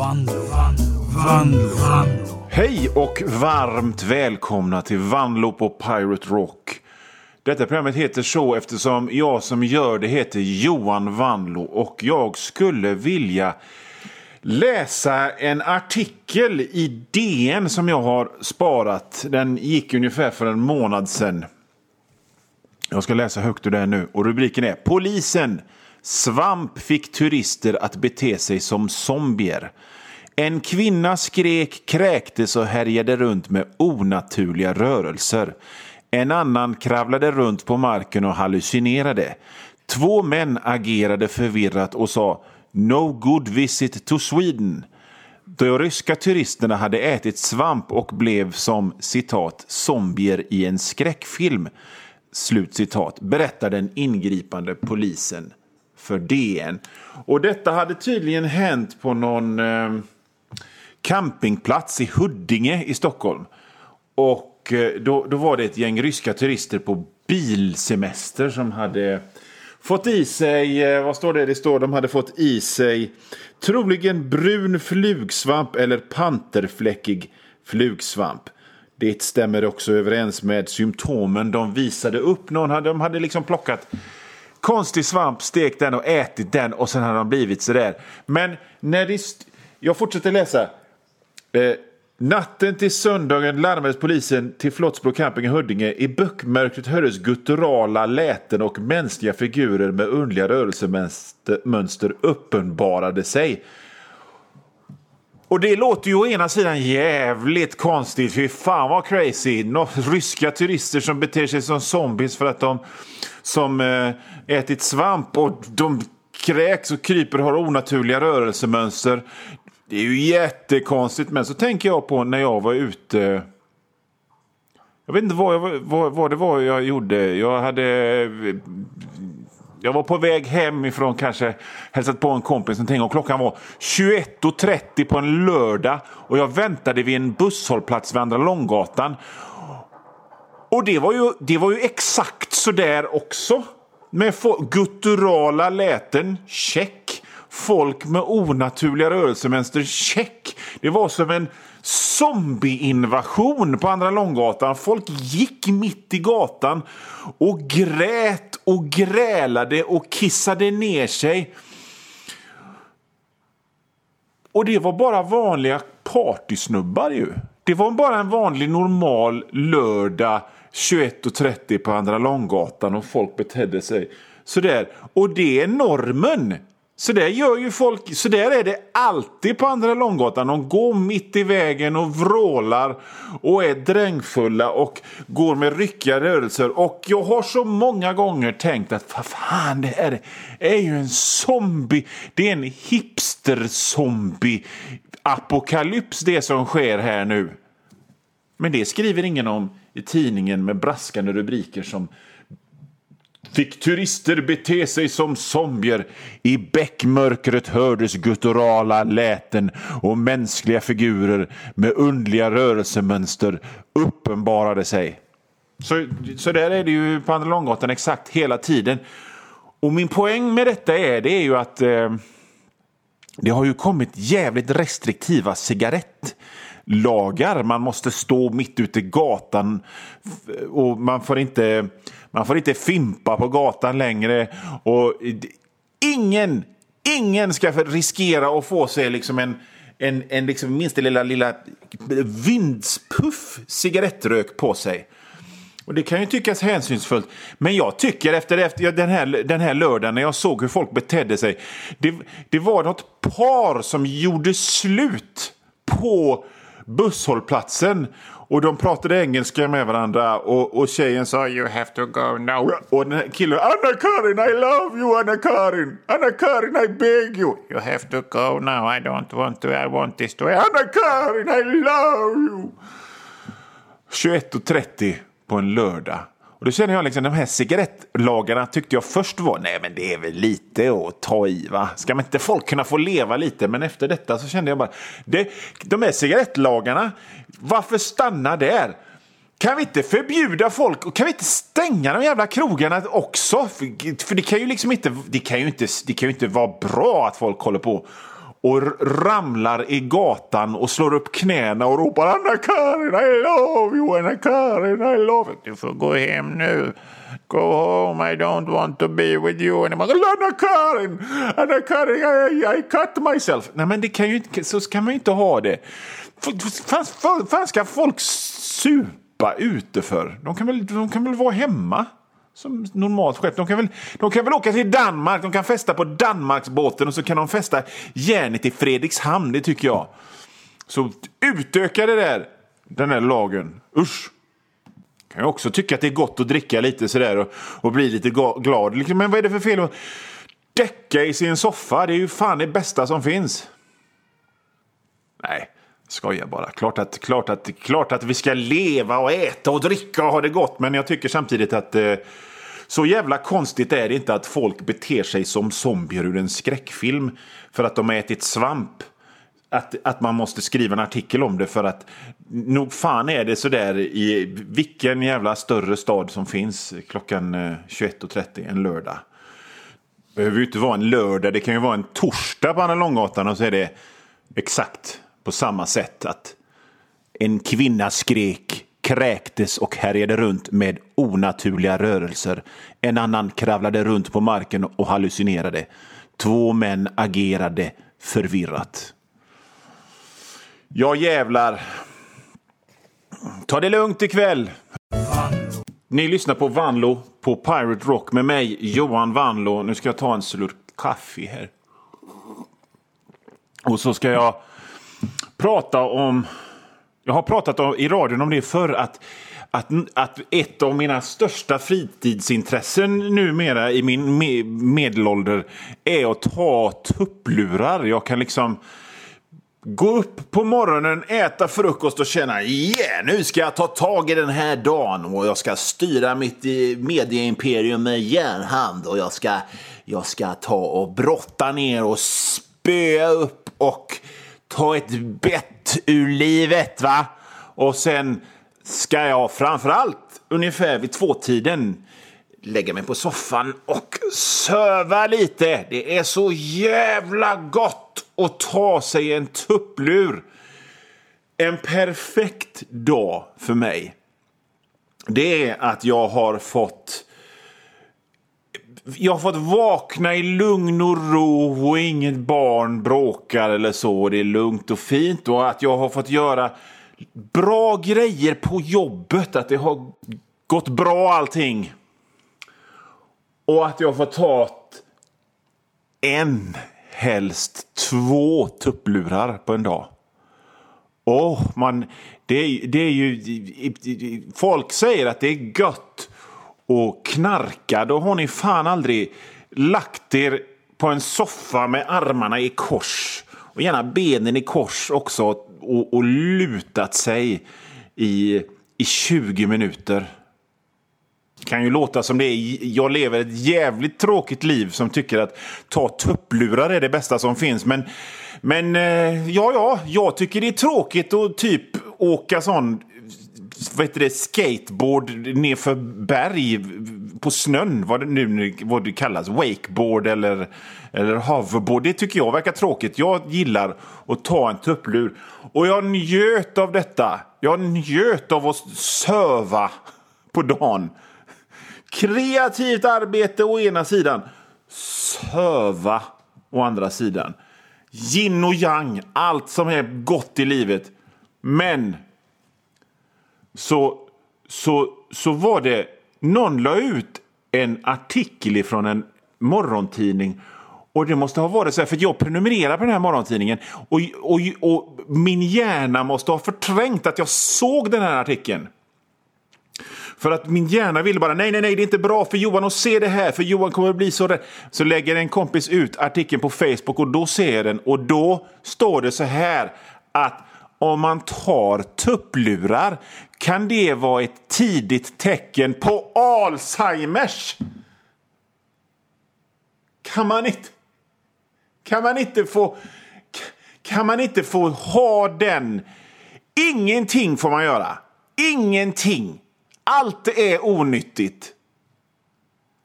Vanlo, Vanlo, Vanlo. Hej och varmt välkomna till Vanlo på Pirate Rock. Detta programmet heter så eftersom jag som gör det heter Johan Vanlo och jag skulle vilja läsa en artikel i DN som jag har sparat. Den gick ungefär för en månad sedan. Jag ska läsa högt ur den nu och rubriken är Polisen. Svamp fick turister att bete sig som zombier. En kvinna skrek, kräktes och härjade runt med onaturliga rörelser. En annan kravlade runt på marken och hallucinerade. Två män agerade förvirrat och sa No good visit to Sweden. De ryska turisterna hade ätit svamp och blev som citat zombier i en skräckfilm. Slutcitat, berättar den ingripande polisen för DN. Och detta hade tydligen hänt på någon eh, campingplats i Huddinge i Stockholm. Och eh, då, då var det ett gäng ryska turister på bilsemester som hade fått i sig, eh, vad står det? Det står de hade fått i sig troligen brun flugsvamp eller panterfläckig flugsvamp. Det stämmer också överens med symptomen de visade upp. Någon hade, de hade liksom plockat konstig svamp, stekt den och ätit den och sen hade de blivit sådär. Men när det... Jag fortsätter läsa. Eh, natten till söndagen larmades polisen till Flottsbro camping i Huddinge. I böckmörkret hördes gutturala läten och mänskliga figurer med underliga rörelsemönster uppenbarade sig. Och det låter ju å ena sidan jävligt konstigt. Fy fan vad crazy. Nå ryska turister som beter sig som zombies för att de som eh, ätit svamp och de kräks och kryper och har onaturliga rörelsemönster. Det är ju jättekonstigt. Men så tänker jag på när jag var ute. Jag vet inte vad, jag, vad, vad det var jag gjorde. Jag hade jag var på väg hemifrån, kanske hälsat på en kompis någonting och klockan var 21.30 på en lördag och jag väntade vid en busshållplats vid Andra Långgatan. Och det var ju, det var ju exakt så där också. Med gutturala läten, check. Folk med onaturliga rörelsemönster, check. Det var som en zombieinvasion på Andra Långgatan. Folk gick mitt i gatan och grät och grälade och kissade ner sig. Och det var bara vanliga partysnubbar ju. Det var bara en vanlig normal lördag 21.30 på Andra Långgatan och folk betedde sig sådär. Och det är normen. Så där gör ju folk, så där är det alltid på Andra Långgatan. De går mitt i vägen och vrålar och är drängfulla och går med ryckiga rörelser. Och jag har så många gånger tänkt att vad fan, det här är ju en zombie. Det är en hipster-zombie apokalyps det som sker här nu. Men det skriver ingen om i tidningen med braskande rubriker som fick turister bete sig som zombier. I bäckmörkret hördes gutturala läten och mänskliga figurer med undliga rörelsemönster uppenbarade sig. Så, så där är det ju på Andra Långgatan exakt hela tiden. Och min poäng med detta är, det är ju att eh, det har ju kommit jävligt restriktiva lagar. Man måste stå mitt ute i gatan och man får inte man får inte fimpa på gatan längre. Och ingen, ingen ska riskera att få sig liksom en, en, en liksom minsta lilla, lilla vindspuff cigarettrök på sig. Och Det kan ju tyckas hänsynsfullt, men jag tycker efter, efter den, här, den här lördagen när jag såg hur folk betedde sig. Det, det var något par som gjorde slut på busshållplatsen och de pratade engelska med varandra och, och tjejen sa you have to go now. Och den här killen Anna-Karin I love you Anna-Karin. Anna-Karin I beg you. You have to go now I don't want to I want this to Anna-Karin I love you. 21.30 på en lördag. Och då känner jag liksom de här cigarettlagarna tyckte jag först var, nej men det är väl lite att ta i va. Ska man inte folk kunna få leva lite? Men efter detta så kände jag bara, det, de här cigarettlagarna, varför stanna där? Kan vi inte förbjuda folk och kan vi inte stänga de jävla krogarna också? För, för det kan ju liksom inte, det kan ju inte, det kan ju inte vara bra att folk håller på och ramlar i gatan och slår upp knäna och ropar Anna-Karin, I love you, Anna-Karin, I love you. Du får gå hem nu. Go home, I don't want to be with you anymore. Anna-Karin, Anna-Karin, I, I cut myself. Nej, men det kan ju inte, så kan man ju inte ha det. Fan, fan, fan ska folk supa ute för? De kan väl, de kan väl vara hemma? Som normalt skepp. De kan, väl, de kan väl åka till Danmark, de kan festa på Danmarksbåten och så kan de festa järnet i Fredrikshamn, det tycker jag. Så utöka det där, den där lagen. Usch! Kan jag också tycka att det är gott att dricka lite sådär och, och bli lite glad. Liksom, men vad är det för fel att däcka i sin soffa? Det är ju fan det bästa som finns. Nej, skojar bara. Klart att, klart, att, klart att vi ska leva och äta och dricka och ha det gott. Men jag tycker samtidigt att eh, så jävla konstigt är det inte att folk beter sig som zombier ur en skräckfilm för att de har ätit svamp. Att, att man måste skriva en artikel om det för att nog fan är det sådär i vilken jävla större stad som finns klockan eh, 21.30 en lördag. Det behöver ju inte vara en lördag, det kan ju vara en torsdag på Anna Långgatan och så är det exakt på samma sätt att en kvinna skrek kräktes och härjade runt med onaturliga rörelser. En annan kravlade runt på marken och hallucinerade. Två män agerade förvirrat. Ja, jävlar. Ta det lugnt ikväll. Ni lyssnar på Vanlo på Pirate Rock med mig, Johan Vanlo. Nu ska jag ta en slurk kaffe här. Och så ska jag prata om jag har pratat om, i radion om det förr, att, att, att ett av mina största fritidsintressen numera i min me medelålder är att ta tupplurar. Jag kan liksom gå upp på morgonen, äta frukost och känna yeah, nu ska jag ta tag i den här dagen och jag ska styra mitt medieimperium med järnhand och jag ska, jag ska ta och brotta ner och spöa upp och ta ett bett ur livet. va? Och sen ska jag framförallt ungefär vid tvåtiden lägga mig på soffan och söva lite. Det är så jävla gott att ta sig en tupplur. En perfekt dag för mig. Det är att jag har fått jag har fått vakna i lugn och ro och inget barn bråkar eller så. Det är lugnt och fint och att jag har fått göra bra grejer på jobbet. Att det har gått bra allting. Och att jag har fått ta en, helst två tupplurar på en dag. Oh, man, det, det är ju... Folk säger att det är gött och knarka, då har ni fan aldrig lagt er på en soffa med armarna i kors och gärna benen i kors också och, och lutat sig i, i 20 minuter. Det kan ju låta som det är. Jag lever ett jävligt tråkigt liv som tycker att ta tupplurar är det bästa som finns. Men, men eh, ja, ja, jag tycker det är tråkigt att typ åka sån vad heter det, skateboard nerför berg på snön, vad det nu vad det kallas, wakeboard eller, eller hoverboard. Det tycker jag verkar tråkigt. Jag gillar att ta en tupplur. Och jag njöt av detta. Jag njöt av att söva på dagen. Kreativt arbete å ena sidan, söva å andra sidan. Yin och yang, allt som är gott i livet. Men så, så, så var det... Någon la ut en artikel från en morgontidning och det måste ha varit så här, för jag prenumererar på den här morgontidningen och, och, och min hjärna måste ha förträngt att jag såg den här artikeln. För att min hjärna ville bara, nej, nej, nej, det är inte bra för Johan att se det här, för Johan kommer att bli så rädd. Så lägger en kompis ut artikeln på Facebook och då ser jag den och då står det så här att om man tar tupplurar kan det vara ett tidigt tecken på Alzheimers. Kan man inte, kan man inte få... Kan man inte få ha den? Ingenting får man göra. Ingenting. Allt är onyttigt.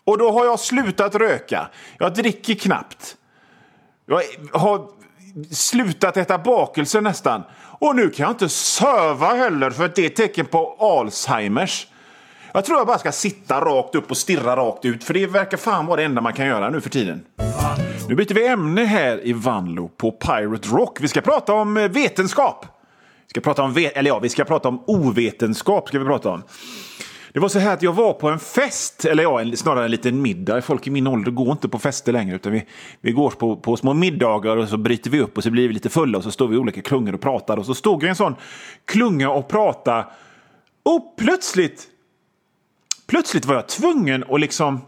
Och då har jag slutat röka. Jag dricker knappt. Jag har slutat äta bakelse nästan. Och nu kan jag inte söva heller för det är tecken på Alzheimers. Jag tror jag bara ska sitta rakt upp och stirra rakt ut för det verkar fan vara det enda man kan göra nu för tiden. Nu byter vi ämne här i Vanlo på Pirate Rock. Vi ska prata om eh, vetenskap. Vi ska prata om, eller ja, vi ska prata om ovetenskap. Ska vi prata om. Det var så här att jag var på en fest, eller ja, snarare en liten middag. Folk i min ålder går inte på fester längre, utan vi, vi går på, på små middagar och så bryter vi upp och så blir vi lite fulla och så står vi i olika klungor och pratar. Och så stod jag i en sån klunga och pratade och plötsligt, plötsligt var jag tvungen att liksom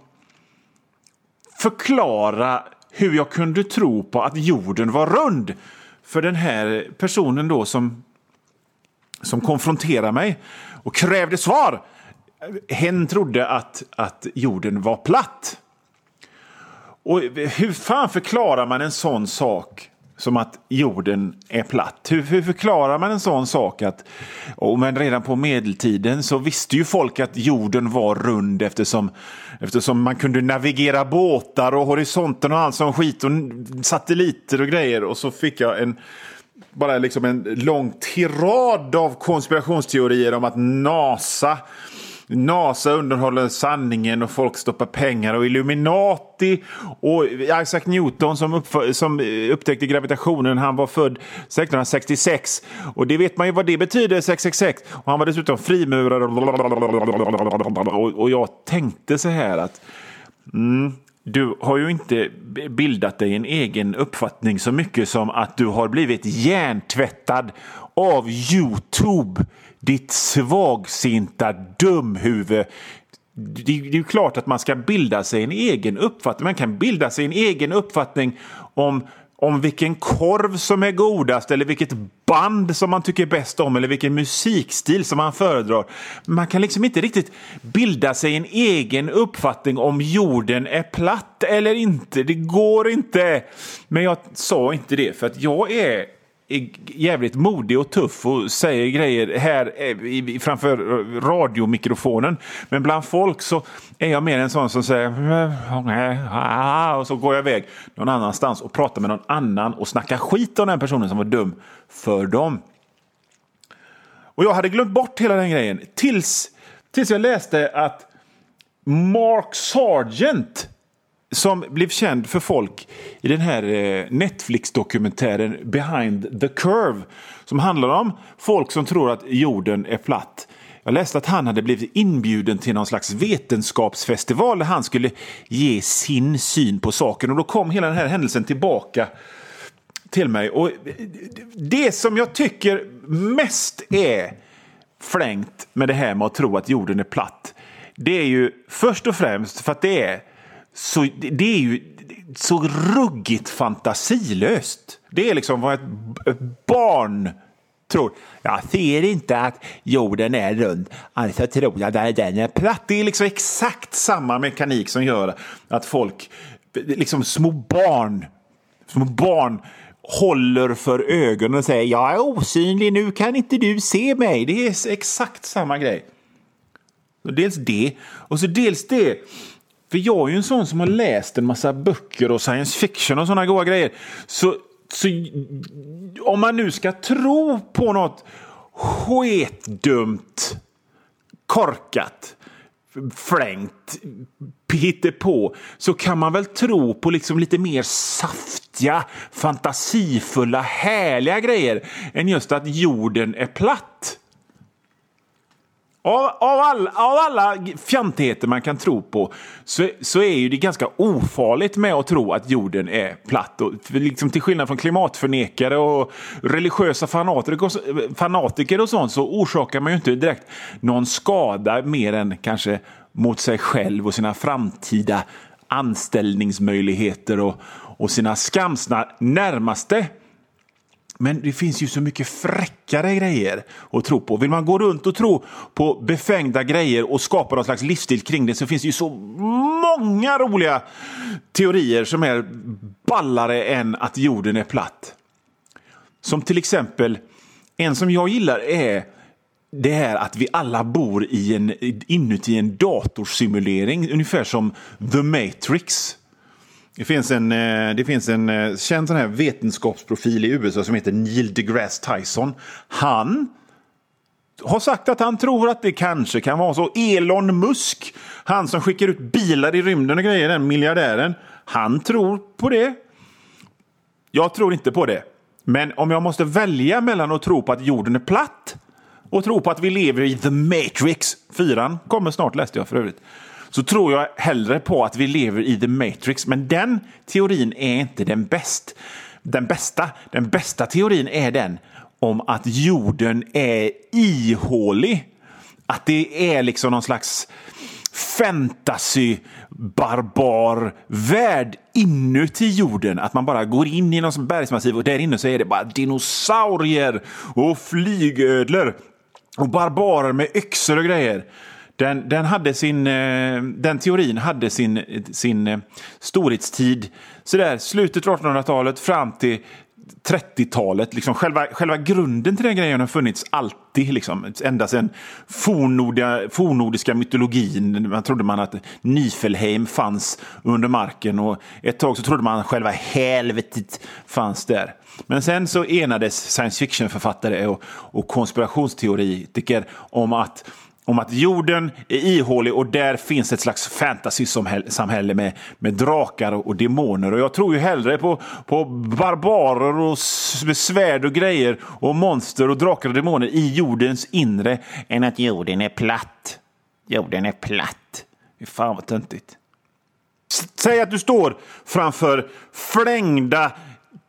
förklara hur jag kunde tro på att jorden var rund. För den här personen då som, som konfronterade mig och krävde svar hen trodde att, att jorden var platt. Och hur fan förklarar man en sån sak som att jorden är platt? Hur, hur förklarar man en sån sak? att oh, men Redan på medeltiden så visste ju folk att jorden var rund eftersom, eftersom man kunde navigera båtar och horisonten och allt sån skit och satelliter och grejer. Och så fick jag en bara liksom en lång tirad av konspirationsteorier om att NASA NASA underhåller sanningen och folk stoppar pengar och Illuminati och Isaac Newton som, som upptäckte gravitationen. Han var född 1666 och det vet man ju vad det betyder 666 och han var dessutom frimurare och, jag tänkte så här att mm, du har ju inte bildat dig en egen uppfattning så mycket som att du har blivit hjärntvättad av Youtube ditt svagsinta dumhuvud. Det är ju klart att man ska bilda sig en egen uppfattning. Man kan bilda sig en egen uppfattning om om vilken korv som är godast eller vilket band som man tycker bäst om eller vilken musikstil som man föredrar. Man kan liksom inte riktigt bilda sig en egen uppfattning om jorden är platt eller inte. Det går inte. Men jag sa inte det för att jag är är jävligt modig och tuff och säger grejer här eh, framför radiomikrofonen. Men bland folk så är jag mer en sån som säger mm, och så går jag iväg någon annanstans och pratar med någon annan och snackar skit om den personen som var dum för dem. Och jag hade glömt bort hela den grejen tills, tills jag läste att Mark Sargent som blev känd för folk i den här eh, Netflix-dokumentären Behind the Curve som handlar om folk som tror att jorden är platt. Jag läste att han hade blivit inbjuden till någon slags vetenskapsfestival där han skulle ge sin syn på saken. Och då kom hela den här händelsen tillbaka till mig. Och det som jag tycker mest är flängt med det här med att tro att jorden är platt, det är ju först och främst för att det är så det är ju så ruggigt fantasilöst. Det är liksom vad ett barn tror. Jag ser inte att jorden är rund, alltså tror jag att den är platt. Det är liksom exakt samma mekanik som gör att folk, liksom små barn, små barn håller för ögonen och säger jag är osynlig, nu kan inte du se mig. Det är exakt samma grej. dels det, och så dels det för jag är ju en sån som har läst en massa böcker och science fiction och såna goa grejer. Så, så om man nu ska tro på något sketdumt, korkat, flängt, på så kan man väl tro på liksom lite mer saftiga, fantasifulla, härliga grejer än just att jorden är platt. Av, av, all, av alla fjantigheter man kan tro på så, så är ju det ganska ofarligt med att tro att jorden är platt. Och, liksom till skillnad från klimatförnekare och religiösa fanatiker, fanatiker och sånt så orsakar man ju inte direkt någon skada mer än kanske mot sig själv och sina framtida anställningsmöjligheter och, och sina skamsna närmaste. Men det finns ju så mycket fräckare grejer att tro på. Vill man gå runt och tro på befängda grejer och skapa någon slags livsstil kring det så finns det ju så många roliga teorier som är ballare än att jorden är platt. Som till exempel, en som jag gillar är det här att vi alla bor i en, inuti en datorsimulering, ungefär som The Matrix. Det finns en, eh, det finns en eh, känd sån här vetenskapsprofil i USA som heter Neil deGrasse Tyson. Han har sagt att han tror att det kanske kan vara så. Elon Musk, han som skickar ut bilar i rymden och grejer, den miljardären, han tror på det. Jag tror inte på det. Men om jag måste välja mellan att tro på att jorden är platt och tro på att vi lever i The Matrix, fyran kommer snart läste jag för övrigt, så tror jag hellre på att vi lever i The Matrix. Men den teorin är inte den, bäst, den bästa. Den bästa teorin är den om att jorden är ihålig. Att det är liksom någon slags fantasy barbar värld inuti jorden. Att man bara går in i någon bergsmassiv och där inne så är det bara dinosaurier och flygödlor och barbarer med yxor och grejer. Den, den, hade sin, eh, den teorin hade sin, sin eh, storhetstid storhetstid sådär, slutet av 1800-talet fram till 30-talet. Liksom själva, själva grunden till den grejen har funnits alltid. Liksom. Ända sedan fornnordiska fornordiska mytologin. Man trodde man att Nifelheim fanns under marken och ett tag så trodde man att själva helvetet fanns där. Men sen så enades science fiction-författare och, och konspirationsteoretiker om att om att jorden är ihålig och där finns ett slags fantasy-samhälle med, med drakar och demoner. Och jag tror ju hellre på, på barbarer och svärd och grejer och monster och drakar och demoner i jordens inre än att jorden är platt. Jorden är platt. Fy fan vad töntigt. Säg att du står framför flängda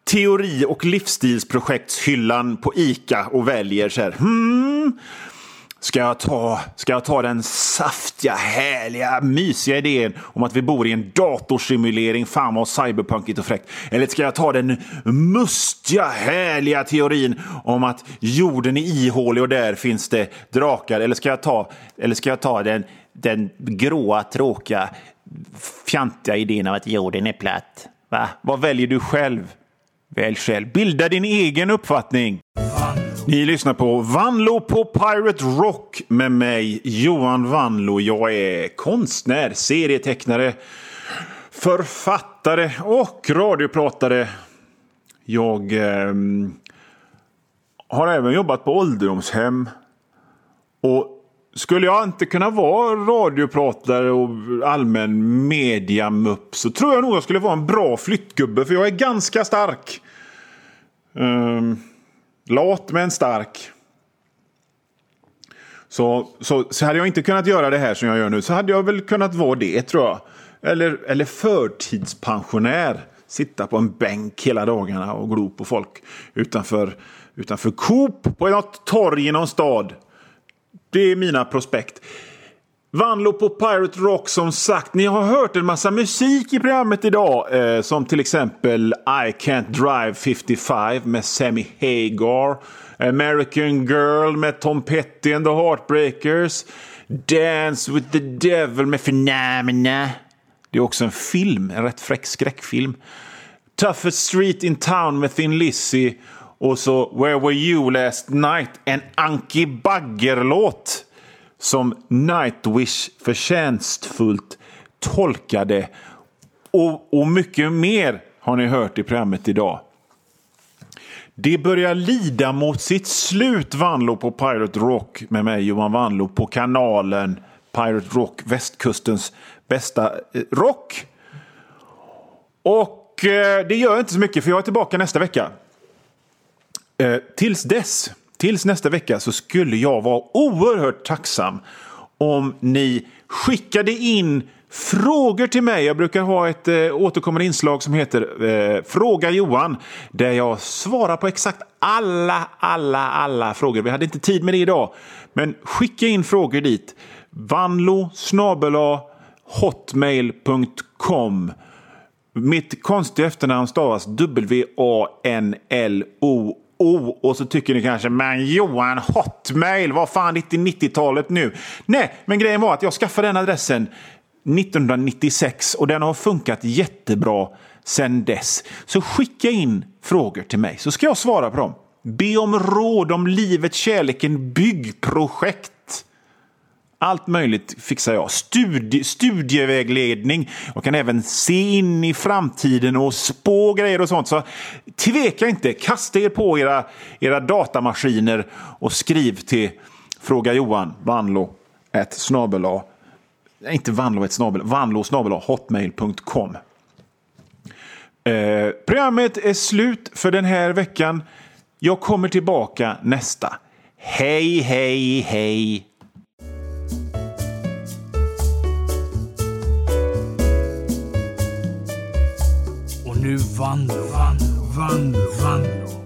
teori och livsstilsprojektshyllan på ICA och väljer så här. Hmm, Ska jag, ta, ska jag ta den saftiga, härliga, mysiga idén om att vi bor i en datorsimulering? Fan vad cyberpunkigt och fräckt. Eller ska jag ta den mustiga, härliga teorin om att jorden är ihålig och där finns det drakar? Eller ska jag ta, eller ska jag ta den, den gråa, tråkiga, fjantiga idén om att jorden är platt? Va? Vad väljer du själv? Välj själv. Bilda din egen uppfattning. Ni lyssnar på Vanlo på Pirate Rock med mig, Johan Vanlo. Jag är konstnär, serietecknare, författare och radiopratare. Jag eh, har även jobbat på ålderdomshem. Och skulle jag inte kunna vara radiopratare och allmän mediamupp så tror jag nog jag skulle vara en bra flyttgubbe för jag är ganska stark. Um, Lat men stark. Så, så, så hade jag inte kunnat göra det här som jag gör nu så hade jag väl kunnat vara det tror jag. Eller, eller förtidspensionär. Sitta på en bänk hela dagarna och glo på folk utanför, utanför Coop på något torg i någon stad. Det är mina prospekt. Vanlo på Pirate Rock som sagt. Ni har hört en massa musik i programmet idag. Eh, som till exempel I Can't Drive 55 med Sammy Hagar. American Girl med Tom Petty and the Heartbreakers. Dance with the Devil med Phenomena. Det är också en film, en rätt fräck skräckfilm. Toughest Street in Town med Thin Lizzy. Och så Where Were You Last Night? En Anki Bagger-låt som Nightwish förtjänstfullt tolkade. Och, och mycket mer har ni hört i programmet idag. Det börjar lida mot sitt slut, Vanlo på Pirate Rock med mig Johan Vanlo på kanalen Pirate Rock, västkustens bästa eh, rock. Och eh, det gör inte så mycket för jag är tillbaka nästa vecka. Eh, tills dess tills nästa vecka så skulle jag vara oerhört tacksam om ni skickade in frågor till mig. Jag brukar ha ett eh, återkommande inslag som heter eh, Fråga Johan. Där jag svarar på exakt alla, alla, alla frågor. Vi hade inte tid med det idag. Men skicka in frågor dit. Vanlo hotmail.com Mitt konstiga efternamn stavas W-A-N-L-O O och så tycker ni kanske men Johan Hotmail, vad fan det är 90-talet nu. Nej, men grejen var att jag skaffade den adressen 1996 och den har funkat jättebra sedan dess. Så skicka in frågor till mig så ska jag svara på dem. Be om råd om livet, kärleken, byggprojekt. Allt möjligt fixar jag. Studie, studievägledning. Jag kan även se in i framtiden och spå grejer och sånt. Så tveka inte. Kasta er på era, era datamaskiner och skriv till Fråga Johan Vanlo ett snabel inte Vanlo ett snabel Vanlo snabel hotmail.com. Eh, programmet är slut för den här veckan. Jag kommer tillbaka nästa. Hej, hej, hej! Och nu vann, vann. Vanlo, Vanlo.